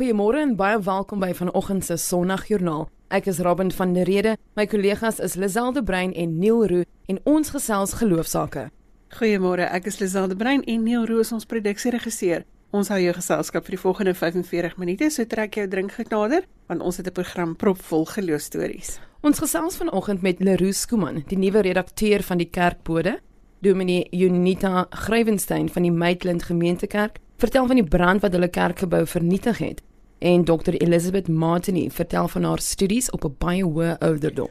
Goeiemôre en baie welkom by vanoggend se Sondagjoernaal. Ek is Robin van der Rede. My kollegas is Liselde Brein en Neil Roo en ons gesels geloofsake. Goeiemôre, ek is Liselde Brein en Neil Roo is ons produksieregisseur. Ons hou jou geselskap vir die volgende 45 minute, so trek jou drinkgoed nader want ons het 'n program propvol geloofstories. Ons gesels vanoggend met Leroux Skuman, die nuwe redakteur van die Kerkbode, Dominee Junita Grywenstein van die Maitland Gemeentekerk vertel van die brand wat hulle kerkgebou vernietig het en Dr Elizabeth Martini vertel van haar studies op 'n baie hoë ouderdom.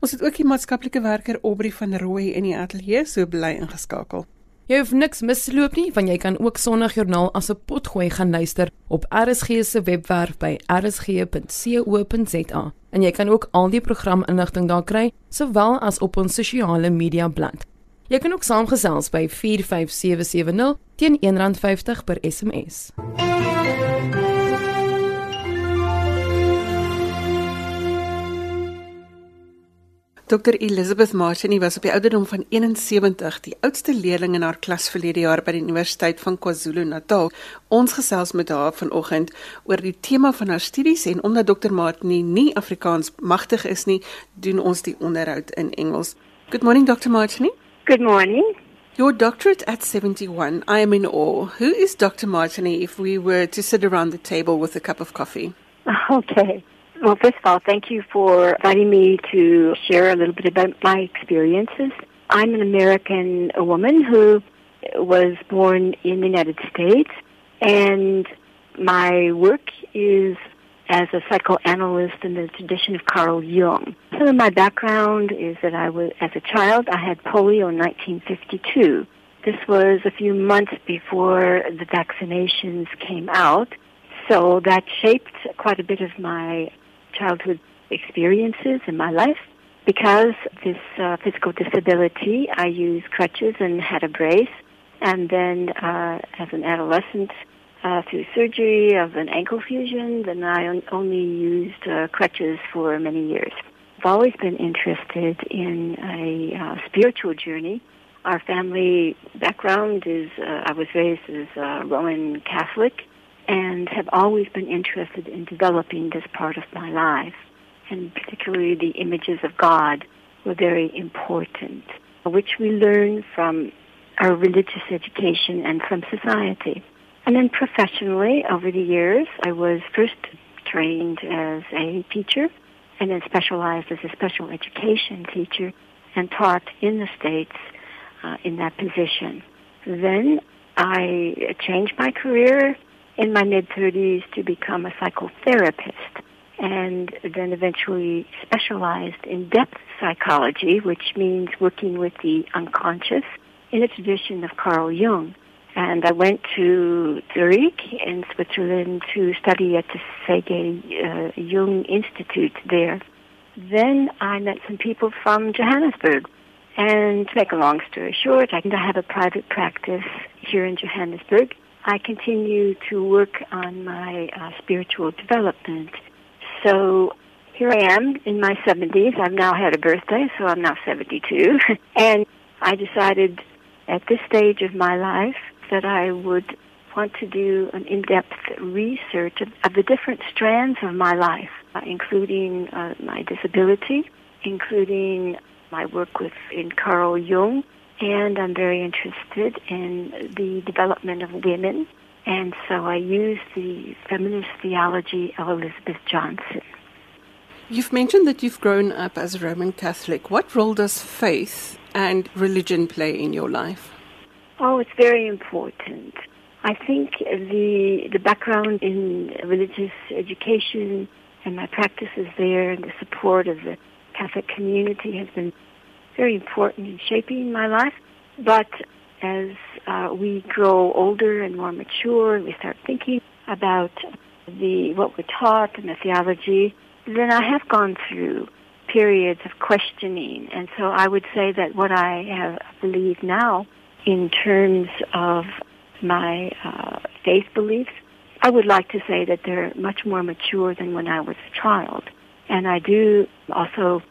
Ons het ook die maatskaplike werker Aubrey van Rooi in die ateljee so bly ingeskakel. Jy hoef niks mis te loop nie, want jy kan ook Sondagjoernaal as 'n potgooi gaan luister op RSG se webwerf by rsg.co.za. En jy kan ook al die programinligting daar kry, sowel as op ons sosiale media bladsy. Jy kan ook saamgesels by 45770 teen R1.50 per SMS. Dr Elizabeth Marchini was op die ouderdom van 71 die oudste leerling in haar klas verlede jaar by die Universiteit van KwaZulu-Natal. Ons gesels met haar vanoggend oor die tema van haar studies en omdat Dr Marchini nie Afrikaans magtig is nie, doen ons die onderhoud in Engels. Good morning Dr Marchini. Good morning. Your doctorate at 71, I am in awe. Who is Dr. Martini if we were to sit around the table with a cup of coffee? Okay. Well, first of all, thank you for inviting me to share a little bit about my experiences. I'm an American woman who was born in the United States, and my work is as a psychoanalyst in the tradition of Carl Jung. Some of my background is that I was, as a child, I had polio in 1952. This was a few months before the vaccinations came out, so that shaped quite a bit of my childhood experiences in my life. Because of this uh, physical disability, I used crutches and had a brace. And then, uh, as an adolescent, uh, through surgery of an ankle fusion. Then I on- only used uh, crutches for many years. I've always been interested in a uh, spiritual journey. Our family background is uh, I was raised as a Roman Catholic and have always been interested in developing this part of my life. And particularly the images of God were very important, which we learn from our religious education and from society. And then professionally, over the years, I was first trained as a teacher and then specialized as a special education teacher and taught in the States uh, in that position. Then I changed my career in my mid 30s to become a psychotherapist and then eventually specialized in depth psychology, which means working with the unconscious in the tradition of Carl Jung. And I went to Zurich in Switzerland to study at the Sege uh, Jung Institute there. Then I met some people from Johannesburg. And to make a long story short, I have a private practice here in Johannesburg. I continue to work on my uh, spiritual development. So here I am in my 70s. I've now had a birthday, so I'm now 72. and I decided at this stage of my life that I would want to do an in-depth research of, of the different strands of my life, uh, including uh, my disability, including my work with in Carl Jung, and I'm very interested in the development of women. And so I use the feminist theology of Elizabeth Johnson. You've mentioned that you've grown up as a Roman Catholic. What role does faith and religion play in your life? Oh, it's very important. I think the the background in religious education and my practices there and the support of the Catholic community has been very important in shaping my life. But as uh, we grow older and more mature, and we start thinking about the what we're taught and the theology, then I have gone through periods of questioning, and so I would say that what I have believed now in terms of my uh, faith beliefs, I would like to say that they're much more mature than when I was a child. And I do also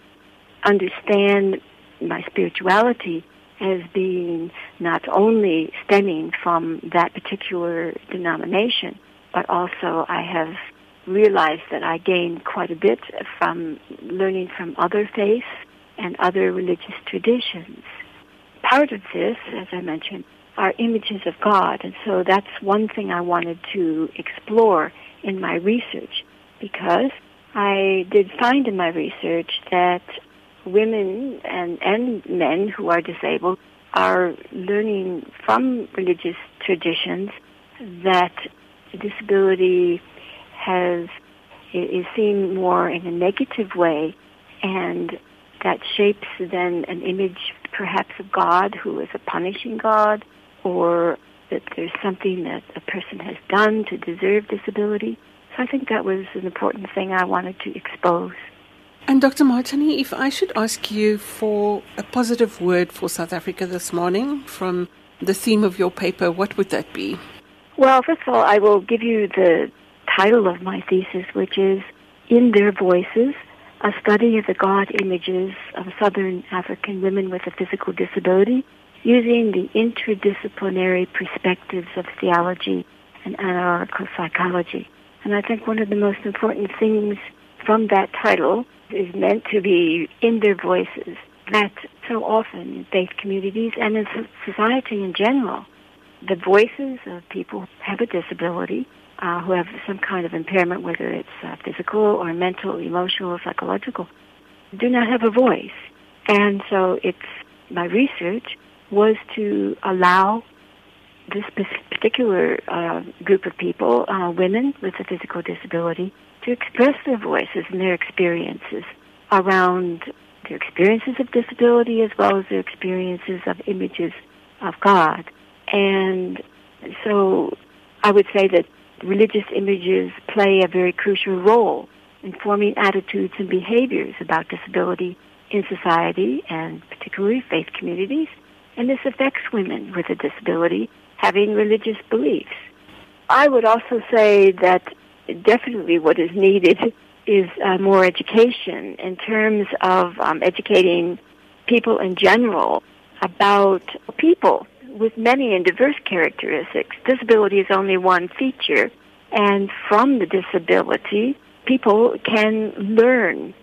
understand my spirituality as being not only stemming from that particular denomination, but also I have realized that I gained quite a bit from learning from other faiths and other religious traditions. Part of this, as I mentioned, are images of God. And so that's one thing I wanted to explore in my research because I did find in my research that women and, and men who are disabled are learning from religious traditions that disability has is seen more in a negative way and that shapes then an image perhaps of God who is a punishing God or that there's something that a person has done to deserve disability. So I think that was an important thing I wanted to expose. And Dr. Martini, if I should ask you for a positive word for South Africa this morning from the theme of your paper, what would that be? Well, first of all, I will give you the title of my thesis, which is In Their Voices, a study of the God images of Southern African women with a physical disability using the interdisciplinary perspectives of theology and analytical psychology. And I think one of the most important things from that title is meant to be in their voices that so often in faith communities and in society in general, the voices of people who have a disability, uh, who have some kind of impairment, whether it's uh, physical or mental, emotional, or psychological, do not have a voice. And so it's my research was to allow this particular uh, group of people, uh, women with a physical disability, to express their voices and their experiences around their experiences of disability as well as their experiences of images of God. And so I would say that religious images play a very crucial role in forming attitudes and behaviors about disability in society and particularly faith communities. And this affects women with a disability having religious beliefs. I would also say that definitely what is needed is uh, more education in terms of um, educating people in general about people with many and diverse characteristics. Disability is only one feature, and from the disability, people can learn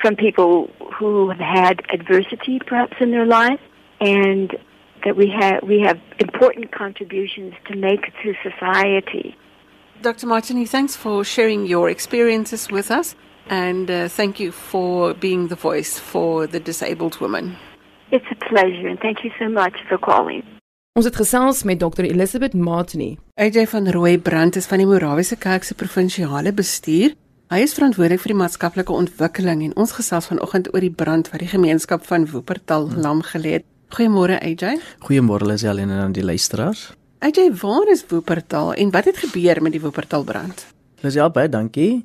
from people who have had adversity perhaps in their life and that we have we have important contributions to make to society. Dr. Martini, thanks for sharing your experiences with us and uh, thank you for being the voice for the disabled woman. It's a pleasure and thank you so much for calling. Ons het gesels met Dr Elizabeth Martini. AJ van Rooi Brand is van die Morawiese Kerk se provinsiale bestuur. Hy is verantwoordelik vir die maatskaplike ontwikkeling en ons gesels vanoggend oor die brand wat die gemeenskap van Woopertal hmm. lam gelê het. Goeiemôre AJ. Goeiemôre Lisel en aan die luisteraars. AJ, waar is Woopertal en wat het gebeur met die Woopertal brand? Lisel, baie dankie.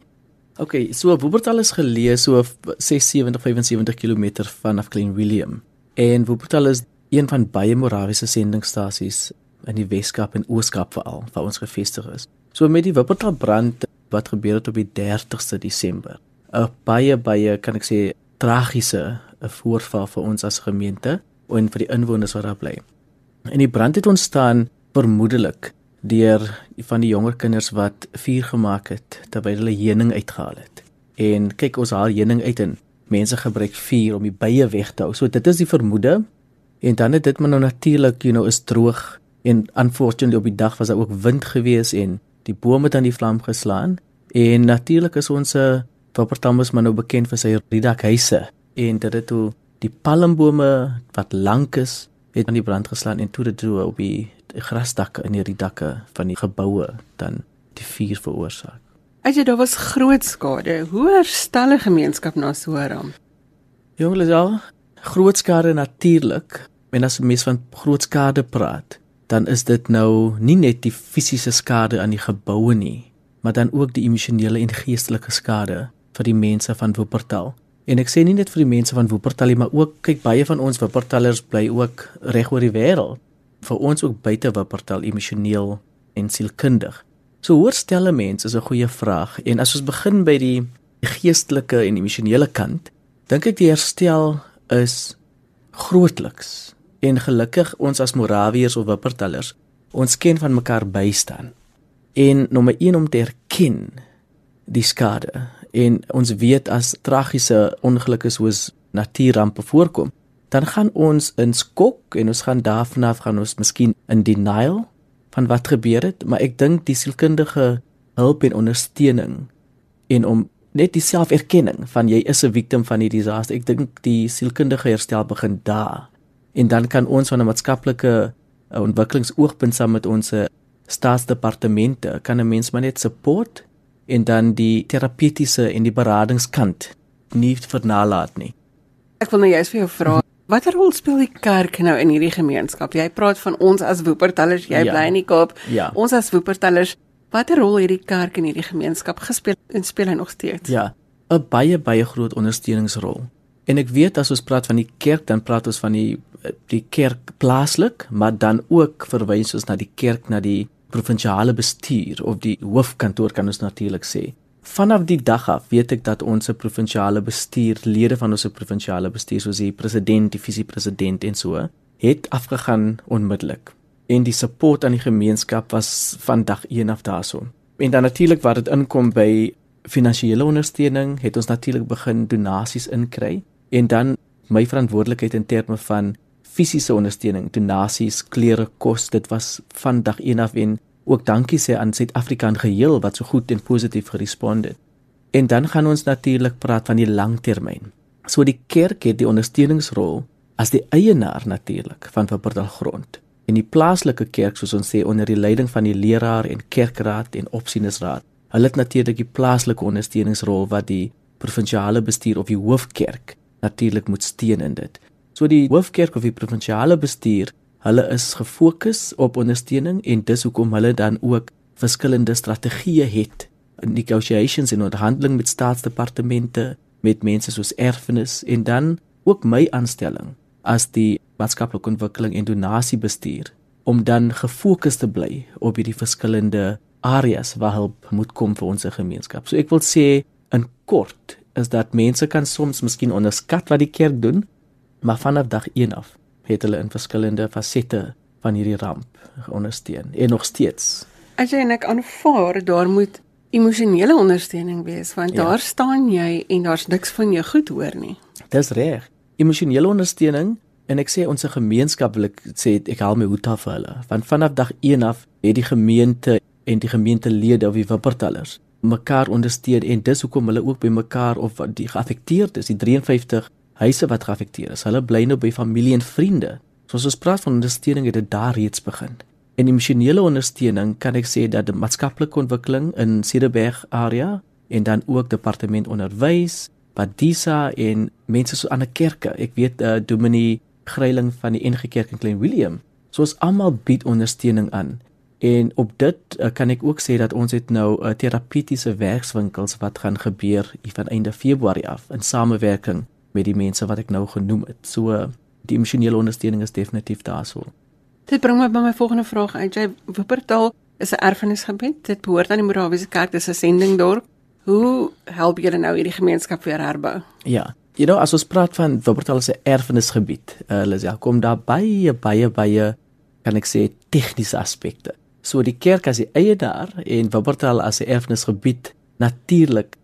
OK, so Woopertal is geleë so 76 75 km vanaf Klein Willem. En Woopertal is een van baie Morawiese sendingstasies in die Weskaap en Ooskaap veral waar ons gevestig is. So met die Wuppertal brand wat gebeur het op die 30ste Desember. 'n Baie baie kan ek sê tragiese 'n voorval vir ons as gemeente en vir die inwoners wat daar bly. En die brand het ontstaan vermoedelik deur van die jonger kinders wat vuur gemaak het terwyl hulle heuning uitgehaal het. En kyk ons haal heuning uit en mense gebruik vuur om die bye weg te hou. So dit is die vermoede En dan het dit maar nou natuurlik, you know, is droog en unfortunately op die dag was daar ook wind gewees en die bome het aan die vlam geslaan. En natuurlik is ons Wuppertamus maar nou bekend vir sy riedakhuise en dit het toe die palmbome wat lank is het aan die brand geslaan en toe dit toe op die grasdakke in die dakke van die geboue dan die vuur veroorsaak. As jy daar was groot skade, hoe herstel 'n gemeenskap na so 'n ramp? Jongens al, groot skade natuurlik en as mens van groot skade praat, dan is dit nou nie net die fisiese skade aan die geboue nie, maar dan ook die emosionele en geestelike skade vir die mense van Wuppertal. En ek sê nie net vir die mense van Wuppertal nie, maar ook kyk baie van ons Wuppertalers bly ook reg oor die wêreld. Vir ons ook buite Wuppertal emosioneel en sielkundig. So hoe stel 'n mens is 'n goeie vraag en as ons begin by die geestelike en emosionele kant, dink ek die herstel is grootliks En gelukkig ons as Morawiërs of Wuppertalers, ons ken van mekaar bystaan. En nommer 1 om te erken die skade. En ons weet as tragiese ongelukke soos natuurrampe voorkom, dan gaan ons in skok en ons gaan daarvan af gaan ons miskien in denial van wat gebeur het, maar ek dink die sielkundige hulp en ondersteuning en om net die selferkenning van jy is 'n victim van hierdie disaster. Ek dink die sielkundige herstel begin daar. En dan kan ons van 'n maatskaplike uh, ontwikkelingsoogpunt saam met ons staatsdepartemente kan 'n mens maar net support en dan die terapeutiese en die beradingskant nie vernalaat nie. Ek wil nou juist vir jou vra Watter rol speel die kerk nou in hierdie gemeenskap? Jy praat van ons as Woopertallers, jy ja. bly in die Kaap. Ja. Ons as Woopertallers, watter rol het die kerk in hierdie gemeenskap gespeel en speel hy nog steeds? Ja, 'n baie baie groot ondersteuningsrol. En ek weet as ons praat van die kerk, dan praat ons van die die kerk plaaslik, maar dan ook verwys ons na die kerk na die provinsiale bestuur of die hoofkantoor kan ons natuurlik sê. Vanaf die dag af weet ek dat ons se provinsiale bestuur, lede van ons se provinsiale bestuur soos die president, die visiepresident en so, het afgegaan onmiddellik. En die support aan die gemeenskap was van dag 1 af daarso. En dan natuurlik wat dit inkom by finansiële ondersteuning, het ons natuurlik begin donasies inkry en dan my verantwoordelikheid in terme van fisiese ondersteuning, donasies, klere, kos, dit was van dag 1 af en ook dankie sê aan Suid-Afrika in geheel wat so goed en positief gerespond het. En dan gaan ons natuurlik praat van die langtermyn. So die kerk het die ondersteuningsrol as die eienaar natuurlik van Wuppertal grond. En die plaaslike kerk soos ons sê onder die leiding van die leraar en kerkraad en opsieningsraad. Hulle het natuurlik die plaaslike ondersteuningsrol wat die provinsiale bestuur of die hoofkerk natuurlik moet steun in dit. So die hoofkerk of die provinsiale bestuur, hulle is gefokus op ondersteuning en dis hoekom hulle dan ook verskillende strategieë het in negotiations en onderhandeling met staatsdepartemente, met mense soos erfenis en dan ook my aanstelling as die maatskaplike ontwikkeling en donasiebestuur om dan gefokus te bly op hierdie verskillende areas waar hulp moet kom vir ons gemeenskap. So ek wil sê in kort is dat mense kan soms miskien onderskat wat die kerk doen, maar vanaf dag 1 af het hulle in verskillende fasette van hierdie ramp ondersteun en nog steeds. As jy en ek aanvaar daar moet emosionele ondersteuning wees want ja. daar staan jy en daar's niks van jou goed hoor nie. Dis reg. Emosionele ondersteuning en ek sê ons gemeenskap wil ek sê ek haal my hoed af vir hulle. Want vanaf dag 1 af het die gemeente en die gemeentelede of die wippertellers mekaar ondersteun en dis hoekom hulle ook by mekaar of die geaffekteerdes, die 53 huise wat geaffekteer is. Hulle bly nou by familie en vriende. Soos ons praat van ondersteuning het dit daar reeds begin. En emosionele ondersteuning kan ek sê dat die maatskaplike ontwikkeling in Cederberg area en dan ook departement onderwys, Padisa en mense so aan 'n kerke. Ek weet uh, Dominee Greiling van die NG Kerk in Klein Willem. Soos almal bied ondersteuning aan. En op dit uh, kan ek ook sê dat ons het nou 'n uh, terapeutiese werkswinkels wat gaan gebeur hier van einde Februarie af in samewerking met die mense wat ek nou genoem het. So die emosionele ondersteuning is definitief daarso. Dit bring my by my volgende vraag uit. Jy Wuppertal is 'n erfenisgebied. Dit behoort aan die Morawiese Kerk, dis 'n sendingdorp. Hoe help julle nou hierdie gemeenskap weer herbou? Ja. Jy nou as ons praat van Wuppertal as 'n erfenisgebied, hulle uh, sê kom daar baie baie baie kan ek sê tegniese aspekte. So die kerk as die eienaar en Wuppertal as 'n erfenisgebied natuurlik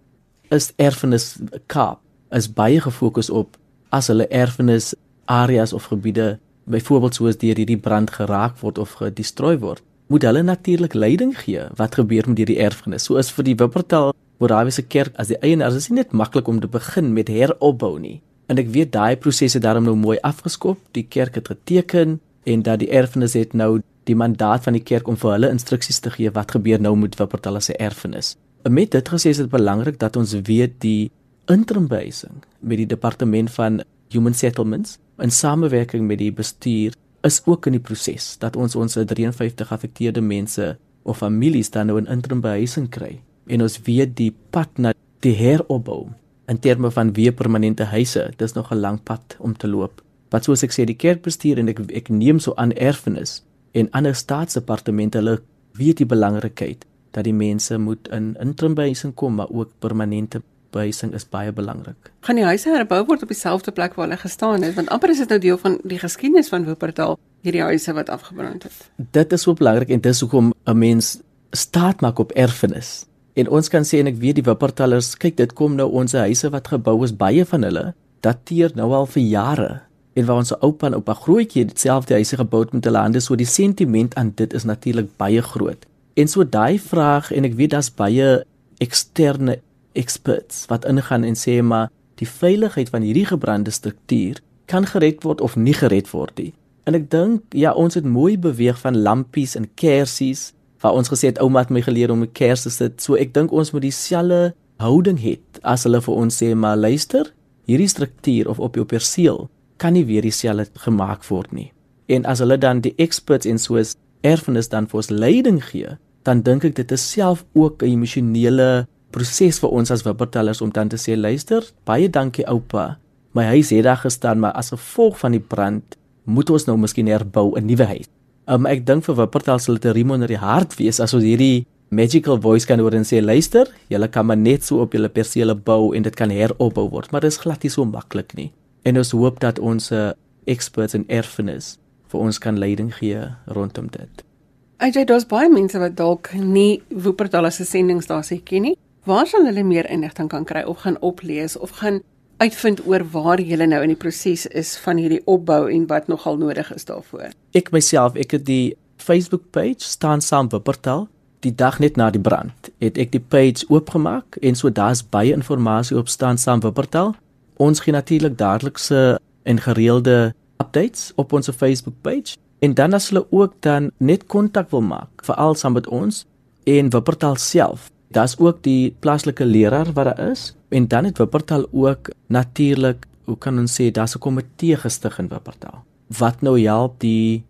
is erfenis Kaap is baie gefokus op as hulle erfenis areas of gebiede byvoorbeeld soos deur hierdie brand geraak word of gedestrooi word moet hulle natuurlik leiding gee wat gebeur met hierdie erfenis. So is vir die Wuppertal Morawiese kerk as die eienaar is dit net maklik om te begin met heropbou nie. En ek weet daai prosesse daarom nou mooi afgeskop. Die kerk het geteken en dat die erfenis het nou die mandaat van die kerk om vir hulle instruksies te gee wat gebeur nou met Wuppertal se erfenis. Met dit gesê is dit belangrik dat ons weet die interim behuising met die departement van human settlements in samewerking met die bestuur is ook in die proses dat ons ons 53 geaffekteerde mense of families dan nou 'n interim behuising kry. En ons weet die pad na die heropbou in terme van weer permanente huise dis nog 'n lang pad om te loop. Wat soos ek sê die kerkbestuur en ek ek neem so aan erfenis en ander staatsdepartemente hulle weet die belangrikheid dat die mense moet in interim behuising kom maar ook permanente behuising is baie belangrik. Gaan die huise herbou word op dieselfde plek waar hulle gestaan het? Want amper is dit nou deel van die geskiedenis van Wuppertal, hierdie huise wat afgebrand het. Dit is so belangrik en dis hoekom 'n mens staat maak op erfenis En ons kan sê en ek weet die wippertallers, kyk dit kom nou ons huise wat gebou is baie van hulle dateer nou al vir jare. En waar ons oupa en oupa grootjie dieselfde huise gebou het met hulle hande, so die sentiment aan dit is natuurlik baie groot. En so daai vraag en ek weet daar's baie eksterne experts wat ingaan en sê maar die veiligheid van hierdie gebrande struktuur kan gered word of nie gered word nie. En ek dink ja, ons het mooi beweeg van lampies en kersies waar ons gesê het ouma het my geleer om 'n kers te sit. So ek dink ons moet dieselfde houding hê as hulle vir ons sê maar luister, hierdie struktuur of op jou perseel kan nie weer dieselfde gemaak word nie. En as hulle dan die experts in soos erfenis dan vir ons leiding gee, dan dink ek dit is self ook 'n emosionele proses vir ons as wippertellers om dan te sê luister, baie dankie oupa. My huis het daar gestaan, maar as gevolg van die brand moet ons nou miskien herbou 'n nuwe huis. Um ek dink vir wippertellers sal dit 'n riem onder die hart wees as ons hierdie magical voice kan hoor en sê luister, julle kan maar net so op julle persele bou en dit kan heropbou word, maar dit is glad nie so maklik nie. En ons hoop dat ons uh, experts in erfenis vir ons kan leiding gee rondom dit. Ajay, daar's baie mense wat dalk nie Wuppertal as 'n sendingstasie ken nie. Waar sal hulle meer inligting kan kry of gaan oplees of gaan uitvind oor waar jy nou in die proses is van hierdie opbou en wat nogal nodig is daarvoor? Ek myself, ek het die Facebook page staan saam vir Portal die dag net na die brand. Het ek die page oopgemaak en so daar's baie inligting op staan saam vir Portal. Ons gee natuurlik dadelikse en gereelde updates op ons Facebook page en dan as hulle ook dan net kontak wil maak veral saam met ons en vir Portal self Daar's ook die plaaslike leraar wat daar is en dan het Wuppertal ook natuurlik, hoe kan ons sê, daar's 'n komitee gestig in Wuppertal wat nou help die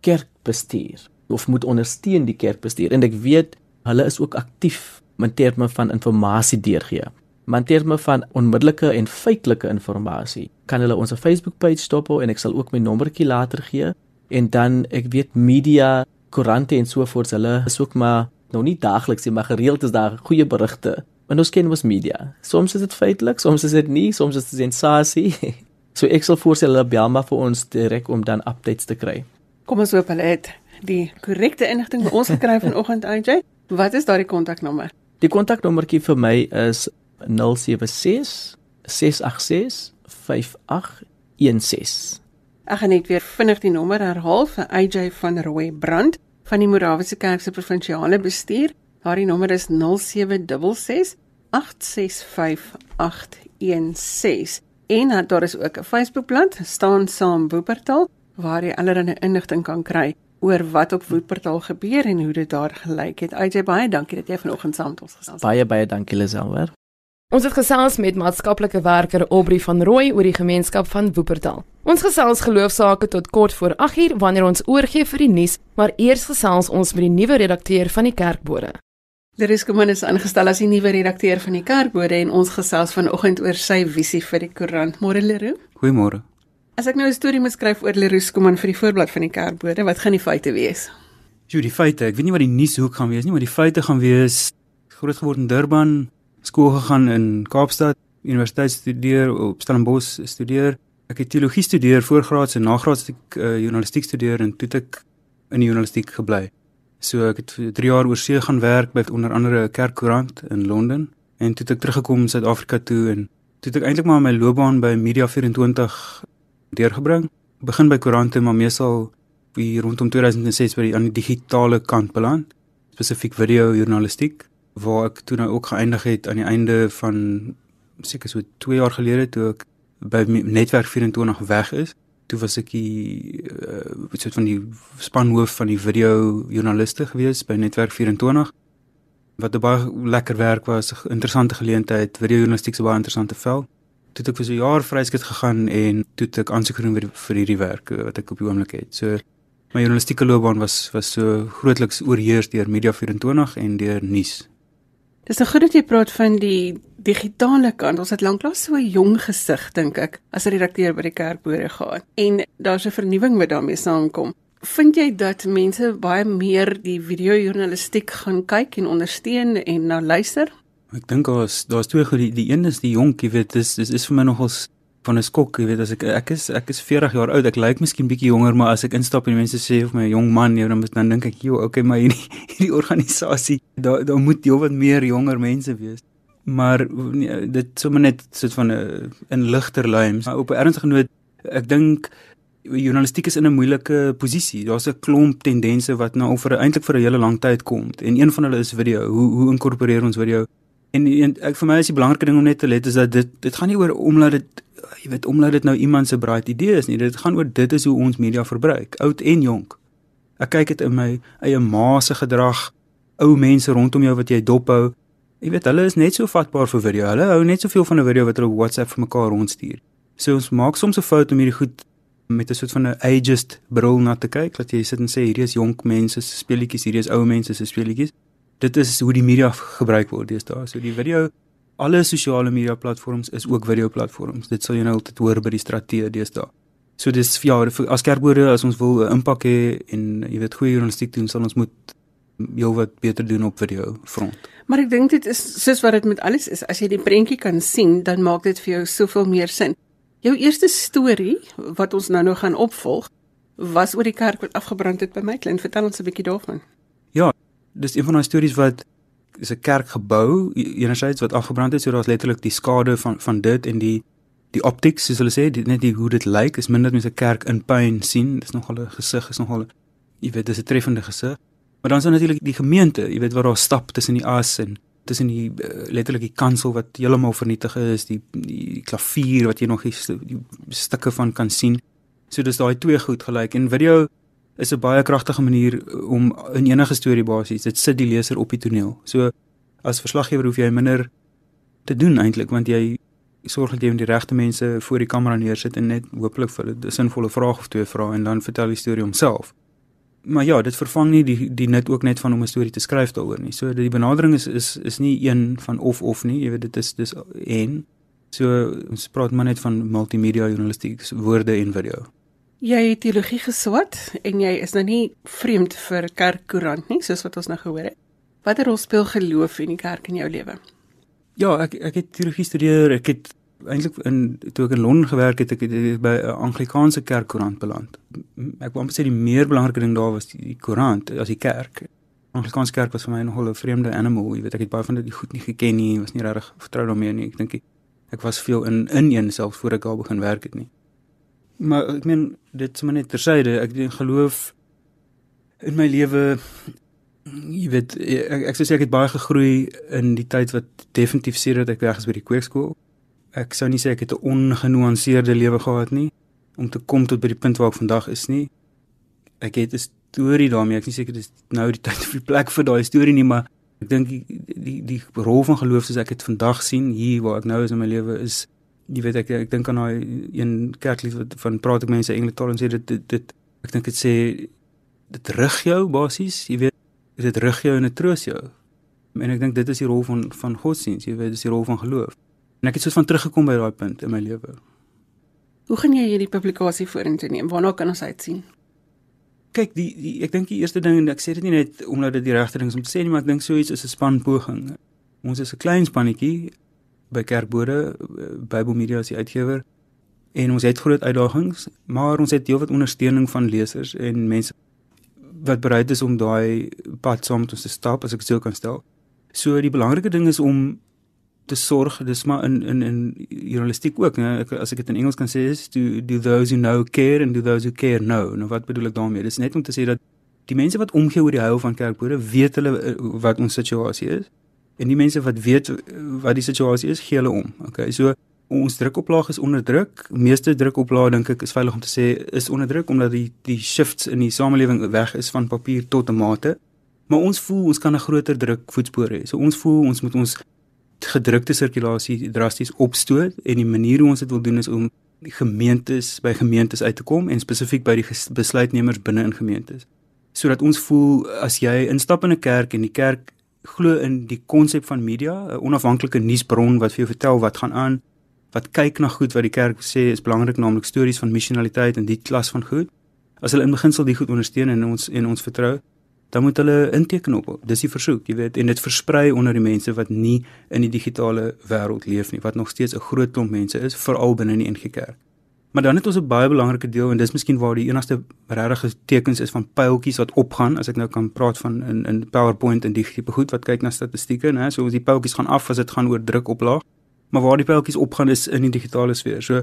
kerkbestuur of moet ondersteun die kerkbestuur en ek weet hulle is ook aktief in terme van inligting deurgee. Maar in terme van onmiddellike en feitelike inligting kan hulle ons Facebook page dop en ek sal ook my nommertjie later gee en dan ek weet media koerante en so voort hulle is ook maar nou nie daagliks nie, maar gereeld is daar goeie berigte. Want ons ken mos media. Soms is dit feitelik, soms is dit nie, soms is dit sensasie. so ek sal voorstel hulle bel maar vir ons direk om dan updates te kry. Kom ons hoop hulle het die korrekte inligting by ons gekry vanoggend AJ. Wat is daardie kontaknommer? Die kontaknommertjie vir my is 076 686 5816. Ek gaan net weer vinnig die nommer herhaal vir AJ van Rooi Brand van die Morawiese Kerk se provinsiale bestuur. Haar nommer is 0766 865816. En daar is ook 'n Facebookblad, staan saam Woepertaal, waar jy allerlei inligting kan kry oor wat op Woepertaal gebeur en hoe dit daar gelyk het. AJ baie dankie dat jy vanoggend saam met ons gesels het. Baie baie dankie Lisel. Ons het gesels met maatskaplike werker Aubrey van Rooi oor die gemeenskap van Woepertal. Ons gesels geloofsaake tot kort voor 8uur wanneer ons oorgie vir die nuus, maar eers gesels ons met die nuwe redakteur van die Kerkbode. Leris Kuman is aangestel as die nuwe redakteur van die Kerkbode en ons gesels vanoggend oor sy visie vir die koerant. Môre Leroe. Goeiemôre. As ek nou 'n storie moet skryf oor Leris Kuman vir die voorblad van die Kerkbode, wat gaan die feite wees? Jo, die feite, ek weet nie wat die nuushoek gaan wees nie, maar die feite gaan wees groot geword in Durban, skool gegaan in Kaapstad, universiteit studeer op Stellenbosch studeer. Ek het teologie studeer, voorgraadse en nagraadse uh, journalistiek studeer en toe ek in die journalistiek gebly. So ek het 3 jaar oor see gaan werk by onder andere 'n kerkkoerant in Londen en toe ek teruggekom Suid-Afrika toe en toe ek eintlik maar my loopbaan by Media 24 deurgebring. Begin by koerante maar meestal hier rondom 2006 by die aan die digitale kant beland, spesifiek video journalistiek waar ek toe nou ook geëindig het aan die einde van seker so 2 jaar gelede toe ek by netwerk 24 weg is toe was ek die uh, soort van die spanhoof van die video joernaliste gewees by netwerk 24 wat 'n baie lekker werk was 'n interessante geleentheid video journalistiek is 'n baie interessante veld toe ek vir so 'n jaar vryskut gegaan en toe ek aansoek gedoen vir hierdie werk eh, wat ek op die oomblik het. So my journalistieke loopbaan was was so grootliks oorheers deur media 24 en deur nuus Dis nou goed dat jy praat van die digitale kant. Ons het lanklaas so 'n jong gesig dink ek as redakteur by die Kerkbode gehad. En daar's 'n vernuwing wat daarmee saamkom. Vind jy dat mense baie meer die videojournalistiek gaan kyk en ondersteun en na luister? Ek dink daar's daar's twee goed. Die, die een is die jonk, jy weet, dis dis is vir my nogals van 'n skok, jy weet as ek ek is ek is 40 jaar oud. Ek lyk miskien bietjie jonger, maar as ek instap en die mense sê of my 'n jong man, jy dan dan dink ek, "Jo, okay, maar hierdie hierdie organisasie, daar daar moet heelwat meer jonger mense wees." Maar nee, dit sommer net soort van 'n in ligter lines. Maar op 'n ernstige noot, ek dink journalistiek is in 'n moeilike posisie. Daar's 'n klomp tendense wat nou vir eintlik vir 'n hele lang tyd kom. En een van hulle is video. Hoe hoe inkorporeer ons video? En, en ek vir my is die belangrike ding om net te let is dat dit dit gaan nie oor omdat dit jy weet omdat dit nou iemand se bright idee is nie. Dit gaan oor dit is hoe ons media verbruik, oud en jonk. Ek kyk dit in my eie ma se gedrag, ou mense rondom jou wat jy dophou. Jy weet hulle is net so vatbaar vir video. Hulle hou net soveel van 'n video wat hulle op WhatsApp vir mekaar rondstuur. So ons maak soms 'n fout om hierdie goed met 'n soort van 'n ageist bril na te kyk, dat jy sit en sê hierdie is jonk mense se speletjies, hierdie is ou mense se speletjies. Dit is hoe die media gebruik word deesdae. So die video alle sosiale media platforms is ook video platforms. Dit sal jy nou altyd hoor by die strategie deesdae. So dis ja, as kerkbode as ons wil 'n impak hê en jy weet goeie journalistiek doen, sal ons moet heelwat beter doen op video front. Maar ek dink dit is soos wat dit met alles is. As jy die prentjie kan sien, dan maak dit vir jou soveel meer sin. Jou eerste storie wat ons nou nou gaan opvolg, was oor die kerk wat afgebrand het by my klein. Vertel ons 'n bietjie daarvan. Ja, dis een van daai stories wat is 'n kerkgebou enerzijds wat afgebrand het, so daar's letterlik die skade van van dit en die die optics, soos hulle sê, die, net die hoe dit lyk, is minder mense kerk in puin sien. Dis nogal 'n gesig, is nogal jy weet, dis 'n treffende gesig. Maar dan is daar natuurlik die gemeente, jy weet waar daar stap tussen die as en tussen die uh, letterlik die kansel wat heeltemal vernietig is, die die klavier wat jy nog die, die stukke van kan sien. So dis daai twee goed gelyk en video is 'n baie kragtige manier om in enige storie basies dit sit die leser op die toneel. So as verslaggewer hoef jy minder te doen eintlik want jy sorg dat jy die regte mense voor die kamera neersit en net hopelik vir hulle 'n sinvolle vraag of twee vra en dan vertel die storie homself maar ja, dit vervang nie die die nut ook net van om 'n storie te skryf daaroor nie. So die benadering is is is nie een van of of nie, jy weet dit is dis en so ons praat maar net van multimedia journalistiek, woorde en video. Jy het teologie geswat en jy is nou nie vreemd vir kerkkoerant nie, soos wat ons nou gehoor het. Watter rol speel geloof in die kerk in jou lewe? Ja, ek ek het teologie studeer, ek het eintlik in toe ek in Londen gewerk het, ek het by 'n Anglikaanse kerkkoerant beland. Ek wou amper sê die meer belangrike ding daar was die, koerant as die kerk. Anglikaanse kerk was vir my nogal 'n vreemde animal, jy weet ek het baie van dit goed nie geken nie, was nie regtig vertrou daarmee nie. Ek dink ek was veel in in een self voor ek daar begin werk het nie. Maar ek meen dit is maar net tersyde, ek geloof in my lewe jy weet ek ek sou sê ek het baie gegroei in die tyd wat definitief sê dat ek weg is by die kweekskool ek sou nie sê ek het 'n ongenuanceerde lewe gehad nie om te kom tot by die punt waar ek vandag is nie. Ek het 'n storie daarmee. Ek is seker dis nou die tyd of die plek vir daai storie nie, maar ek dink die, die die rol van geloof soos ek dit vandag sien hier waar ek nou is in my lewe is jy weet ek ek dink aan daai een kerklied wat van praat ek mense Engels taal en sê dit dit, dit ek dink dit sê dit rig jou basies, jy weet dit rig jou en dit troos jou. En ek dink dit is die rol van van godsdienst, jy weet dis die rol van geloof. En ek het soos van teruggekom by daai punt in my lewe. Hoe gaan jy hierdie publikasie vorentoe neem? Waarna kan ons uitsien? Kyk, die, die ek dink die eerste ding en ek sê dit nie net omdat dit die regte ding is om te sê nie, maar ek dink so iets is 'n span poging. Ons is 'n klein spannetjie by Kerkbode, Bible Media as die uitgewer. En ons het groot uitdagings, maar ons het heelwat ondersteuning van lesers en mense wat bereid is om daai pad saam met ons te stap as ek dit sou kan stel. So die belangrike ding is om te sorg dis maar in in in journalistiek ook né ek as ek dit in Engels kan sê is to do those who know care and do those who care know nou wat bedoel ek daarmee dis net om te sê dat die mense wat omgee oor die hou van kerkbode weet hulle eh, wat ons situasie is en die mense wat weet wat die situasie is gee hulle om okay so ons drukoplaag is onder druk. Meeste drukoplaag dink ek is veilig om te sê is onder druk omdat die die shifts in die samelewing weg is van papier tot 'n mate. Maar ons voel ons kan 'n groter druk voetspoor hê so ons voel ons moet ons gedrukte sirkulasie drasties opstoot. En die manier hoe ons dit wil doen is om gemeentes by gemeentes uit te kom en spesifiek by die besluitnemers binne in gemeentes. Sodat ons voel as jy instap in 'n kerk en die kerk glo in die konsep van media, 'n onafhanklike nuusbron wat vir jou vertel wat gaan aan, wat kyk na goed wat die kerk sê is belangrik, naamlik stories van missionaliteit en die klas van goed. As hulle in beginsel die goed ondersteun en ons en ons vertrou, dan moet hulle inteken op. Dis die versoek, jy weet, en dit versprei onder die mense wat nie in die digitale wêreld leef nie, wat nog steeds 'n groot klomp mense is, veral binne in die NG Kerk. Maar dan het ons 'n baie belangrike deel en dis miskien waar die enigste regtig tekens is van pyltjies wat opgaan as ek nou kan praat van in in PowerPoint en die tipe goed wat kyk na statistieke, né? So die pyltjies gaan af as dit gaan oor druk oplaag. Maar waar die pyltjies opgaan is in die digitale sfeer. So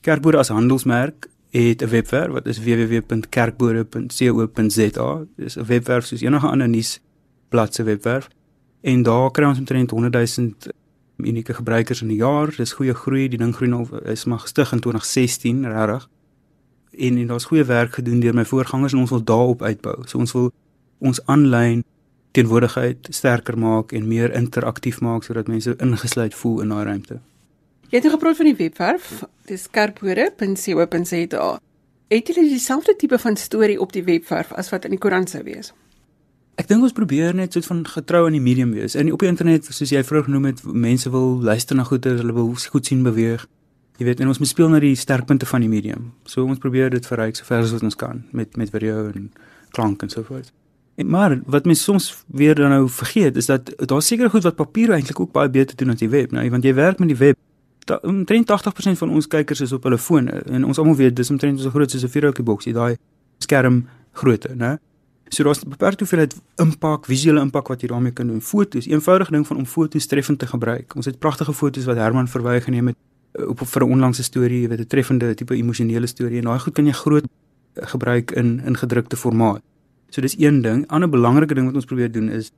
Kerkbode as handelsmerk het 'n webwerf wat is www.kerkbode.co.za. Dis 'n webwerf soos enige ander nuus bladsy webwerf. En daar kry ons omtrent 100 000 unieke gebruikers in 'n jaar. Dis goeie groei. Die ding groei nou is maar gestig in 2016, regtig. En en daar's goeie werk gedoen deur my voorgangers en ons wil daarop uitbou. So ons wil ons aanlyn teenwoordigheid sterker maak en meer interaktief maak sodat mense ingesluit voel in daai ruimte. Jy het nou gepraat van die webwerf, dis kerkwoorde.co.za. Het julle dieselfde tipe van storie op die webwerf as wat in die koerant sou wees? Ek dink ons probeer net soort van getrou aan die medium wees. In op die internet, soos jy vroeër genoem het, mense wil luister na goeie, hulle wil goed sien beweeg. Jy weet, en ons moet speel na die sterkpunte van die medium. So ons probeer dit verryk so ver as wat ons kan met met video en klank en so voort. En maar wat mense soms weer dan nou vergeet is dat daar seker goed wat papier eintlik ook baie beter doen as die web, nou want jy werk met die web. Omtrent 80% van ons kykers is op hulle fone en ons almal weet dis omtrent so groot soos 'n vierhoekie boksie, daai skerm grootte, né? So daar's 'n beperkte hoeveelheid impak, visuele impak wat jy daarmee kan doen. Foto's, eenvoudige ding van om foto's treffend te gebruik. Ons het pragtige foto's wat Herman verwy geneem het eh, op vir 'n onlangse storie, jy weet 'n treffende tipe emosionele storie en daai goed kan jy groot eh, gebruik in in gedrukte formaat. So dis een ding. 'n Ander belangrike ding wat ons probeer doen is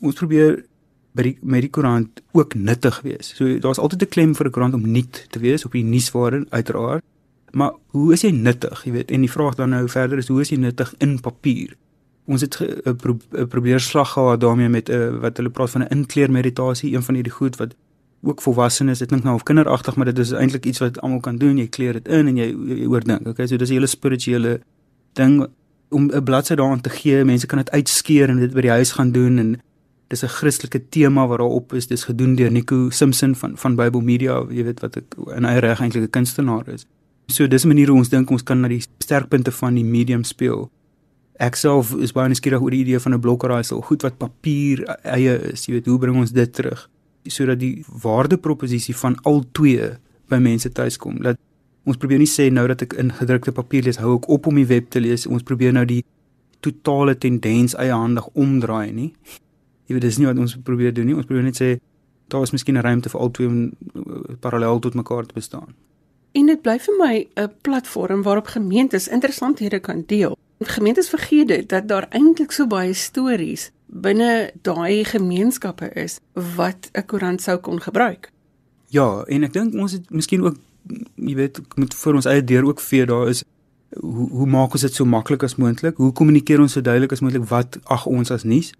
ons probeer by die met die koerant ook nuttig wees. So daar's altyd 'n klem vir 'n koerant om nuut te wees op die nuusware uiteraard. Maar hoe is jy nuttig, jy weet? En die vraag dan nou verder is hoe is jy nuttig in papier? Ons het 'n pro probeer slag gehad daarmee met 'n uh, wat hulle praat van 'n inkleer meditasie, een van hierdie goed wat ook volwassenes, dit klink nou of kinderagtig, maar dit is eintlik iets wat almal kan doen. Jy kleer dit in en jy, jy oordink. Okay, so dis 'n hele spirituele ding om 'n bladsy daaraan te gee. Mense kan dit uitskeer en dit by die huis gaan doen en dis 'n Christelike tema wat daarop is. Dis gedoen deur Nico Simpson van van Bible Media, jy weet wat ek in eie reg eintlik 'n kunstenaar is. So dis 'n manier hoe ons dink ons kan na die sterkpunte van die medium speel. Ek self is baie nuuskierig oor die idee van 'n blokkeraaisel, goed wat papier eie is, jy weet, hoe bring ons dit terug sodat die waardeproposisie van al twee by mense tuis kom. Dat ons probeer nie sê nou dat ek in gedrukte papier lees, hou ek op om die web te lees. Ons probeer nou die totale tendens eiehandig omdraai nie. Jy weet dis nie wat ons probeer doen nie. Ons probeer net sê daar is miskien 'n ruimte vir al twee uh, parallel tot mekaar te bestaan. En dit bly vir my 'n platform waarop gemeentes interessanthede kan deel. Gemeentes vergeet dit dat daar eintlik so baie stories binne daai gemeenskappe is wat 'n koerant sou kon gebruik. Ja, en ek dink ons het miskien ook jy weet, moet vir ons eie deur ook vee daar is hoe hoe maak ons dit so maklik as moontlik? Hoe kommunikeer ons so duidelik as moontlik wat ag ons as nuus?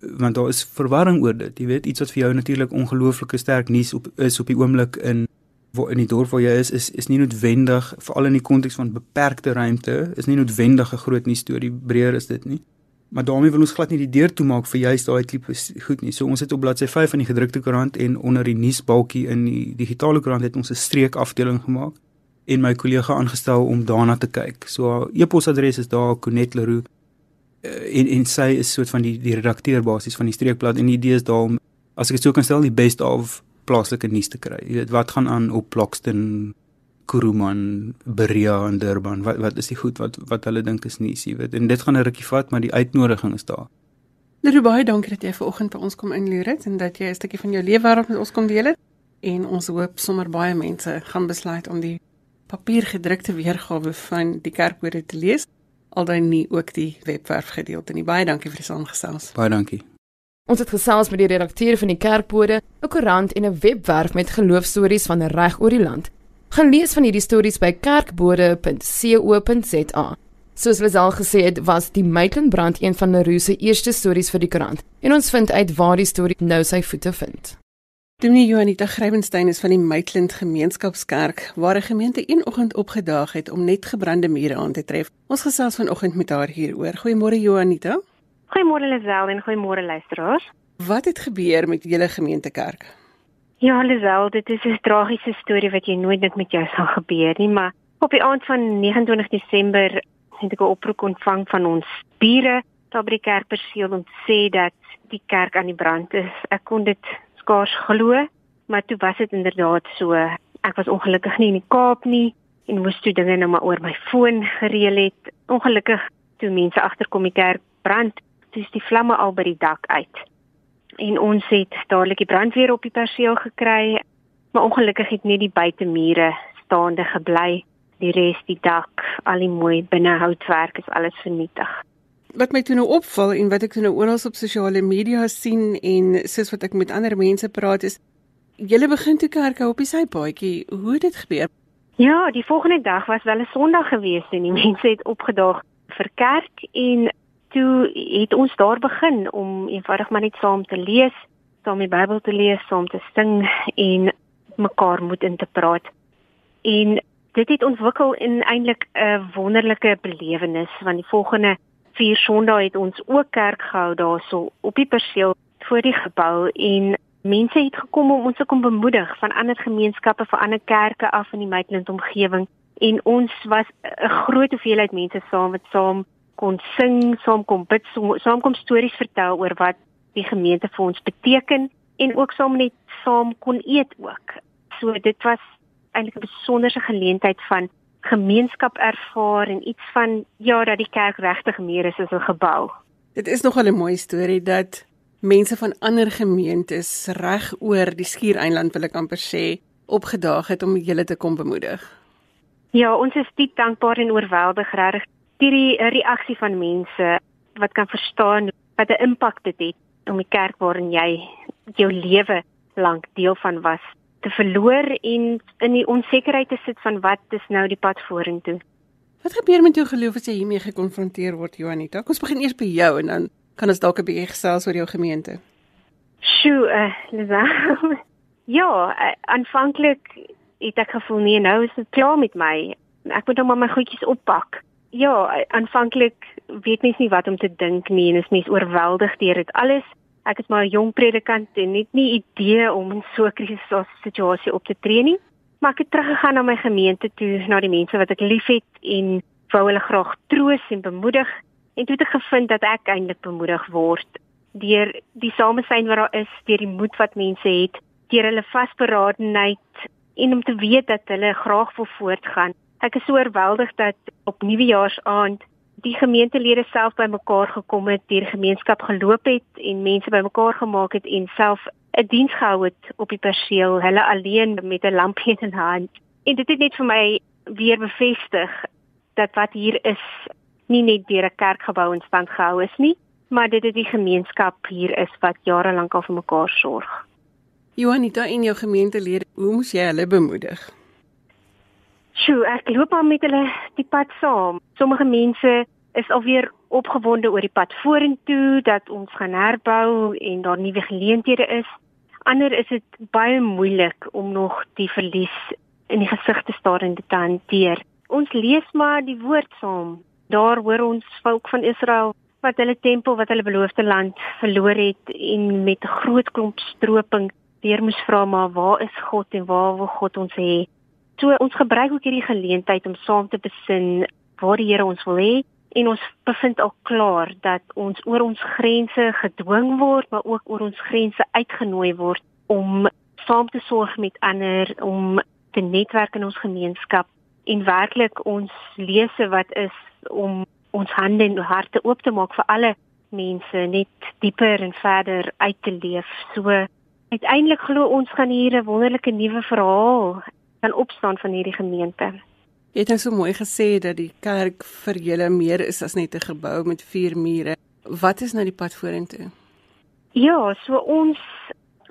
Want daar is verwarring oor dit. Jy weet, iets wat vir jou natuurlik ongelooflike sterk nuus op is op die oomblik in waar in die dorp waar jy is is is nie noodwendig veral in die konteks van beperkte ruimte is nie noodwendig 'n groot nuus storie breër is dit nie. Maar daarmee wil ons glad nie die deur toemaak vir juist daai tipe goed nie. So ons het op bladsy 5 van die gedrukte koerant en onder die nuusbalkie in die digitale koerant het ons 'n streek afdeling gemaak en my kollega aangestel om daarna te kyk. So haar e-posadres is daar Conet Leroux eh, en en sy is soort van die die redakteur basies van die streekblad en die idee is daar om as ek dit sou kan stel die best of plaaslike nuus te kry. Jy weet wat gaan aan op Ploxton, Kuruman, Berea en Durban. Wat wat is die goed wat wat hulle dink is nuus, jy weet. En dit gaan 'n rukkie vat, maar die uitnodiging is daar. Leroe baie dankie dat jy vanoggend by ons kom inleer het en dat jy 'n stukkie van jou lewe met ons kom deel het. En ons hoop sommer baie mense gaan besluit om die papiergedrukte weergawe van die kerkwoorde te lees, aldan nie ook die webwerf gedeelte nie. Baie dankie vir die saamgesels. Baie dankie. Ons het gesels met die redakteur van die Kerkbode, 'n koerant en 'n webwerf met geloofstories van reg oor die land. Gaan lees van hierdie stories by kerkbode.co.za. Soos hulle al gesê het, was die Maitland brand een van Leroux se eerste stories vir die koerant en ons vind uit waar die storie nou sy voete vind. Dominee Johanita Grywenstein is van die Maitland Gemeenskapskerk waar 'n gemeente een oggend opgedaag het om net gebrande mure aan te tref. Ons gesels vanoggend met haar hieroor. Goeiemôre Johanita. Goeiemôre Lisel en goeiemôre luisteraars. Wat het gebeur met julle gemeentekerk? Ja, Lisel, dit is 'n tragiese storie wat jy nooit dink met jou sal gebeur nie, maar op die aand van 29 Desember het ek 'n oproep ontvang van ons bure daar by die kerkperseel om te sê dat die kerk aan die brand is. Ek kon dit skaars glo, maar toe was dit inderdaad so. Ek was ongelukkig nie in die Kaap nie en moes toe dinge nou maar oor my foon gereël het. Ongelukkig toe mense agterkom die kerk brand, toe is die vlamme al by die dak uit. En ons het dadelik die brandweer op die perseel gekry, maar ongelukkig het net die buitemure staande gebly. Die res die dak, al die mooi binnehoudwerk is alles vernietig. Wat my toe nou opval en wat ek toe nou oral op sosiale media sien en soos wat ek met ander mense praat is julle begin toe kerk hou op die sypaadjie. Hoe het dit gebeur? Ja, die volgende dag was wel 'n Sondag geweest en die mense het opgedaag vir kerk en toe het ons daar begin om eenvoudig maar net saam te lees, saam die Bybel te lees, saam te sing en mekaar moet in te praat. En dit het ontwikkel in eintlik 'n wonderlike belewenis want die volgende 4 Sondae het ons ook kerk gehou daarso op die perseel voor die gebou en mense het gekom om ons te kom bemoedig van ander gemeenskappe van ander kerke af in die Maitland omgewing en ons was 'n groot hoeveelheid mense saam wat saam kon sing, saam kom bid, saam kom stories vertel oor wat die gemeente vir ons beteken en ook saam net saam kon eet ook. So dit was eintlik 'n besonderse geleentheid van gemeenskap ervaar en iets van ja dat die kerk regtig meer is as 'n gebou. Dit is nogal 'n mooi storie dat mense van ander gemeentes reg oor die Skiereiland wil ek amper sê opgedaag het om julle te kom bemoedig. Ja, ons is diep dankbaar en oorweldig regtig hierdie reaksie van mense wat kan verstaan wat 'n impak dit het om die kerk waarin jy jou lewe lank deel van was te verloor en in die onsekerheid te sit van wat is nou die pad vorentoe. Wat gebeur met jou geloof as jy hiermee gekonfronteer word, Johanita? Kom ons begin eers by jou en dan kan ons dalk 'n bietjie gesels oor jou gemeente. Sjoe, uh, Lisa. ja, uh, aanvanklik het ek gevoel nee, nou is dit klaar met my. Ek moet nou maar my goedjies oppak. Ja, aanvanklik weet mens nie wat om te dink nie en is mens oorweldig deur dit alles. Ek is maar 'n jong predikant en net nie idee om in so 'n krisissituasie op te tree nie. Maar ek het teruggegaan na my gemeente toe, na die mense wat ek liefhet en wou hulle graag troos en bemoedig en toe het ek gevind dat ek eintlik bemoedig word deur die samesyn wat daar is, deur die moed wat mense het, deur hulle vasberadenheid en om te weet dat hulle graag wil voortgaan. Ek is so oorweldig dat op nuwejaarsaand die gemeentelede self bymekaar gekom het, die gemeenskap geloop het en mense bymekaar gemaak het en self 'n diens gehou het op die perseel, hulle alleen met 'n lampie in hand. En dit het net vir my weer bevestig dat wat hier is nie net deur 'n kerkgebou in stand gehou is nie, maar dit is die gemeenskap hier is wat jare lank al vir mekaar sorg. Johanita en jou gemeentelede, hoe moes jy hulle bemoedig? Sjoe, ek loop aan met hulle die pad saam. Sommige mense is alweer opgewonde oor die pad vorentoe dat ons gaan herbou en daar nuwe geleenthede is. Ander is dit baie moeilik om nog die verlies in die gesig te staar en dit te hanteer. Ons lees maar die woord saam. Daar hoor ons volk van Israel wat hulle tempel wat hulle beloofde land verloor het en met 'n groot klomp stroping weer moes vra maar waar is God en waar wil God ons hê? So ons gebruik ook hierdie geleentheid om saam te besin waar die Here ons wil hê en ons bevind al klaar dat ons oor ons grense gedwing word maar ook oor ons grense uitgenooi word om saam te sorg met ander om te netwerk in ons gemeenskap en werklik ons lese wat is om ons hande en harte oop te maak vir alle mense net dieper en verder uit te leef. So uiteindelik glo ons gaan hier 'n wonderlike nuwe verhaal kan opstaan van hierdie gemeente. Jy het nou so mooi gesê dat die kerk vir julle meer is as net 'n gebou met vier mure. Wat is nou die pad vorentoe? Ja, so ons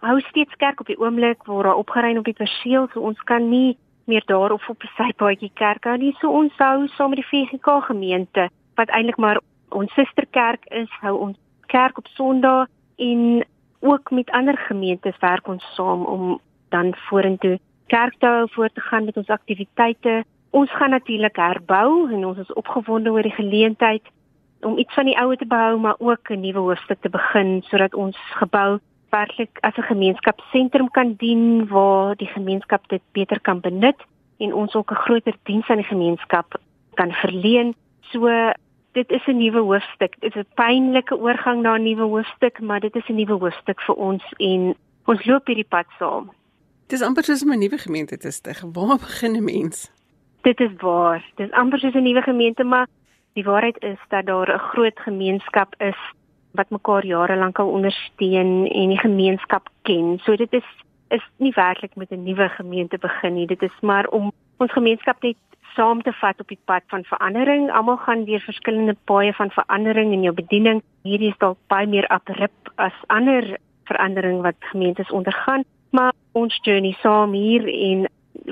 hou steeds kerk op die oomblik waar daar opgeruim op die perseel, so ons kan nie meer daar op op die sypaadjie kerk hou nie. So ons hou saam met die VGK gemeente wat eintlik maar ons susterkerk is, hou ons kerk op Sondag en ook met ander gemeentes werk ons saam om dan vorentoe kerk te hou voort te gaan met ons aktiwiteite. Ons gaan natuurlik herbou en ons is opgewonde oor die geleentheid om iets van die ou te behou maar ook 'n nuwe hoofstuk te begin sodat ons gebou werklik as 'n gemeenskapsentrum kan dien waar die gemeenskap dit beter kan benut en ons ook 'n groter diens aan die gemeenskap kan verleen. So dit is 'n nuwe hoofstuk. Dit is 'n pynlike oorgang na 'n nuwe hoofstuk, maar dit is 'n nuwe hoofstuk vir ons en ons loop hierdie pad saam. Dis amper soos 'n nuwe gemeente te stig. Waar begin 'n mens? Dit is waar. Dis amper soos 'n nuwe gemeente, maar die waarheid is dat daar 'n groot gemeenskap is wat mekaar jare lank al ondersteun en die gemeenskap ken. So dit is is nie werklik met 'n nuwe gemeente begin nie. Dit is maar om ons gemeenskap net saam te vat op die pad van verandering. Almal gaan deur verskillende paaie van verandering in jou bediening. Hierdie is dalk baie meer abrip as ander verandering wat gemeentes ondergaan, maar ons journey saam hier en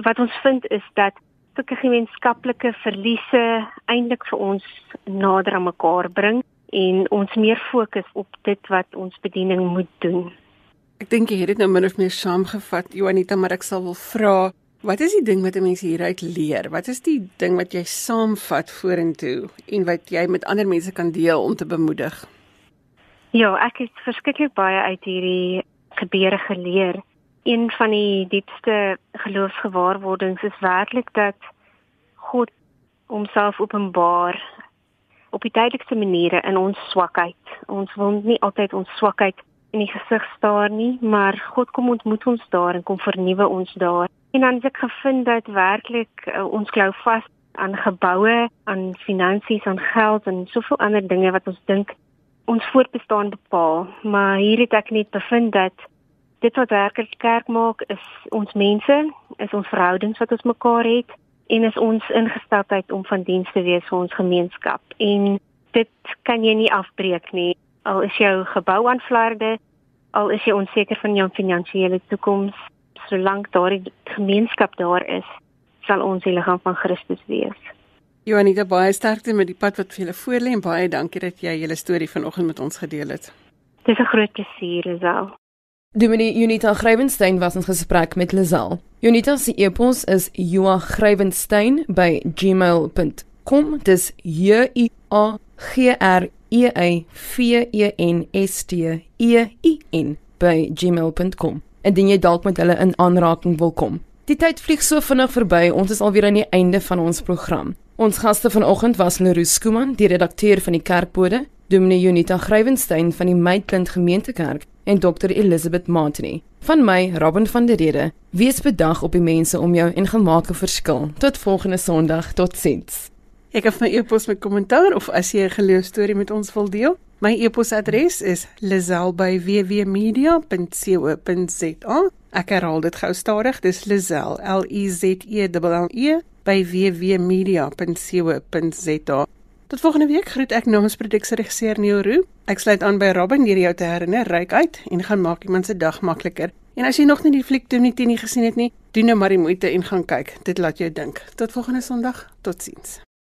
wat ons vind is dat sulke gemeenskaplike verliese eintlik vir ons nader aan mekaar bring en ons meer fokus op dit wat ons bediening moet doen. Ek dink jy het dit nou min of meer saamgevat, Juanita, maar ek sal wil vra, wat is die ding wat 'n mens hieruit leer? Wat is die ding wat jy saamvat vorentoe en wat jy met ander mense kan deel om te bemoedig? Ja, ek het verskriklik baie uit hierdie gebeure geleer. Een van die diepste geloofsgewaarwordings is werklik dat God homself openbaar op die duidelikste maniere in ons swakheid. Ons wil nie altyd ons swakheid in die gesig staar nie, maar God kom ontmoet ons daar en kom vernuwe ons daar. En dan het ek gevind dat werklik uh, ons glo vas aan geboue, aan finansies, aan geld en soveel ander dinge wat ons dink ons voortbestaan bepaal, maar hier het ek net bevind dat dit wat werklik kerk maak is ons mense, is ons verhoudings wat ons mekaar het en is ons ingesteldheid om van diens te wees vir ons gemeenskap. En dit kan jy nie afbreek nie. Al is jou gebou aan flarde, al is jy onseker van jou finansiële toekoms, solank daardie gemeenskap daar is, sal ons die liggaam van Christus wees. Johanita baie sterkte met die pad wat vir julle voorlê en baie dankie dat jy julle storie vanoggend met ons gedeel het. Dis 'n groot plesier, Lisel. Dominee Unita Grywenstein was in gesprek met Lisel. Unita se e-pos is joagrywenstein@gmail.com. Dis J U A G R E Y V E N S T E I N by gmail.com. Indien jy dalk met hulle in aanraking wil kom. Die tyd vlieg so vinnig verby. Ons is alweer aan die einde van ons program. Ons gaste vanoggend was Leroux Skuman, die redakteur van die Kerkbode, Dominee Unita Grywenstein van die Maitland Gemeentekerk en Dr Elizabeth Martini. Van my, Robin van der Rede. Wees bedag op die mense om jou en gemaak 'n verskil. Tot volgende Sondag. Totsiens. Ek het my e-pos met kommentaar of as jy 'n geloostorie met ons wil deel. My e-posadres is lazel@wwmedia.co.za. Ek herhaal dit gou stadig. Dis lazel, L E Z E L E by wwmedia.co.za. Tot volgende week groet ek namens produksieregisseur Neil Roo. Ek sluit aan by Robin hier jou te herinner, ryk uit en gaan maak iemand se dag makliker. En as jy nog nie die fliek toe nie gesien het nie, doen nou maar die moeite en gaan kyk. Dit laat jou dink. Tot volgende Sondag. Totsiens.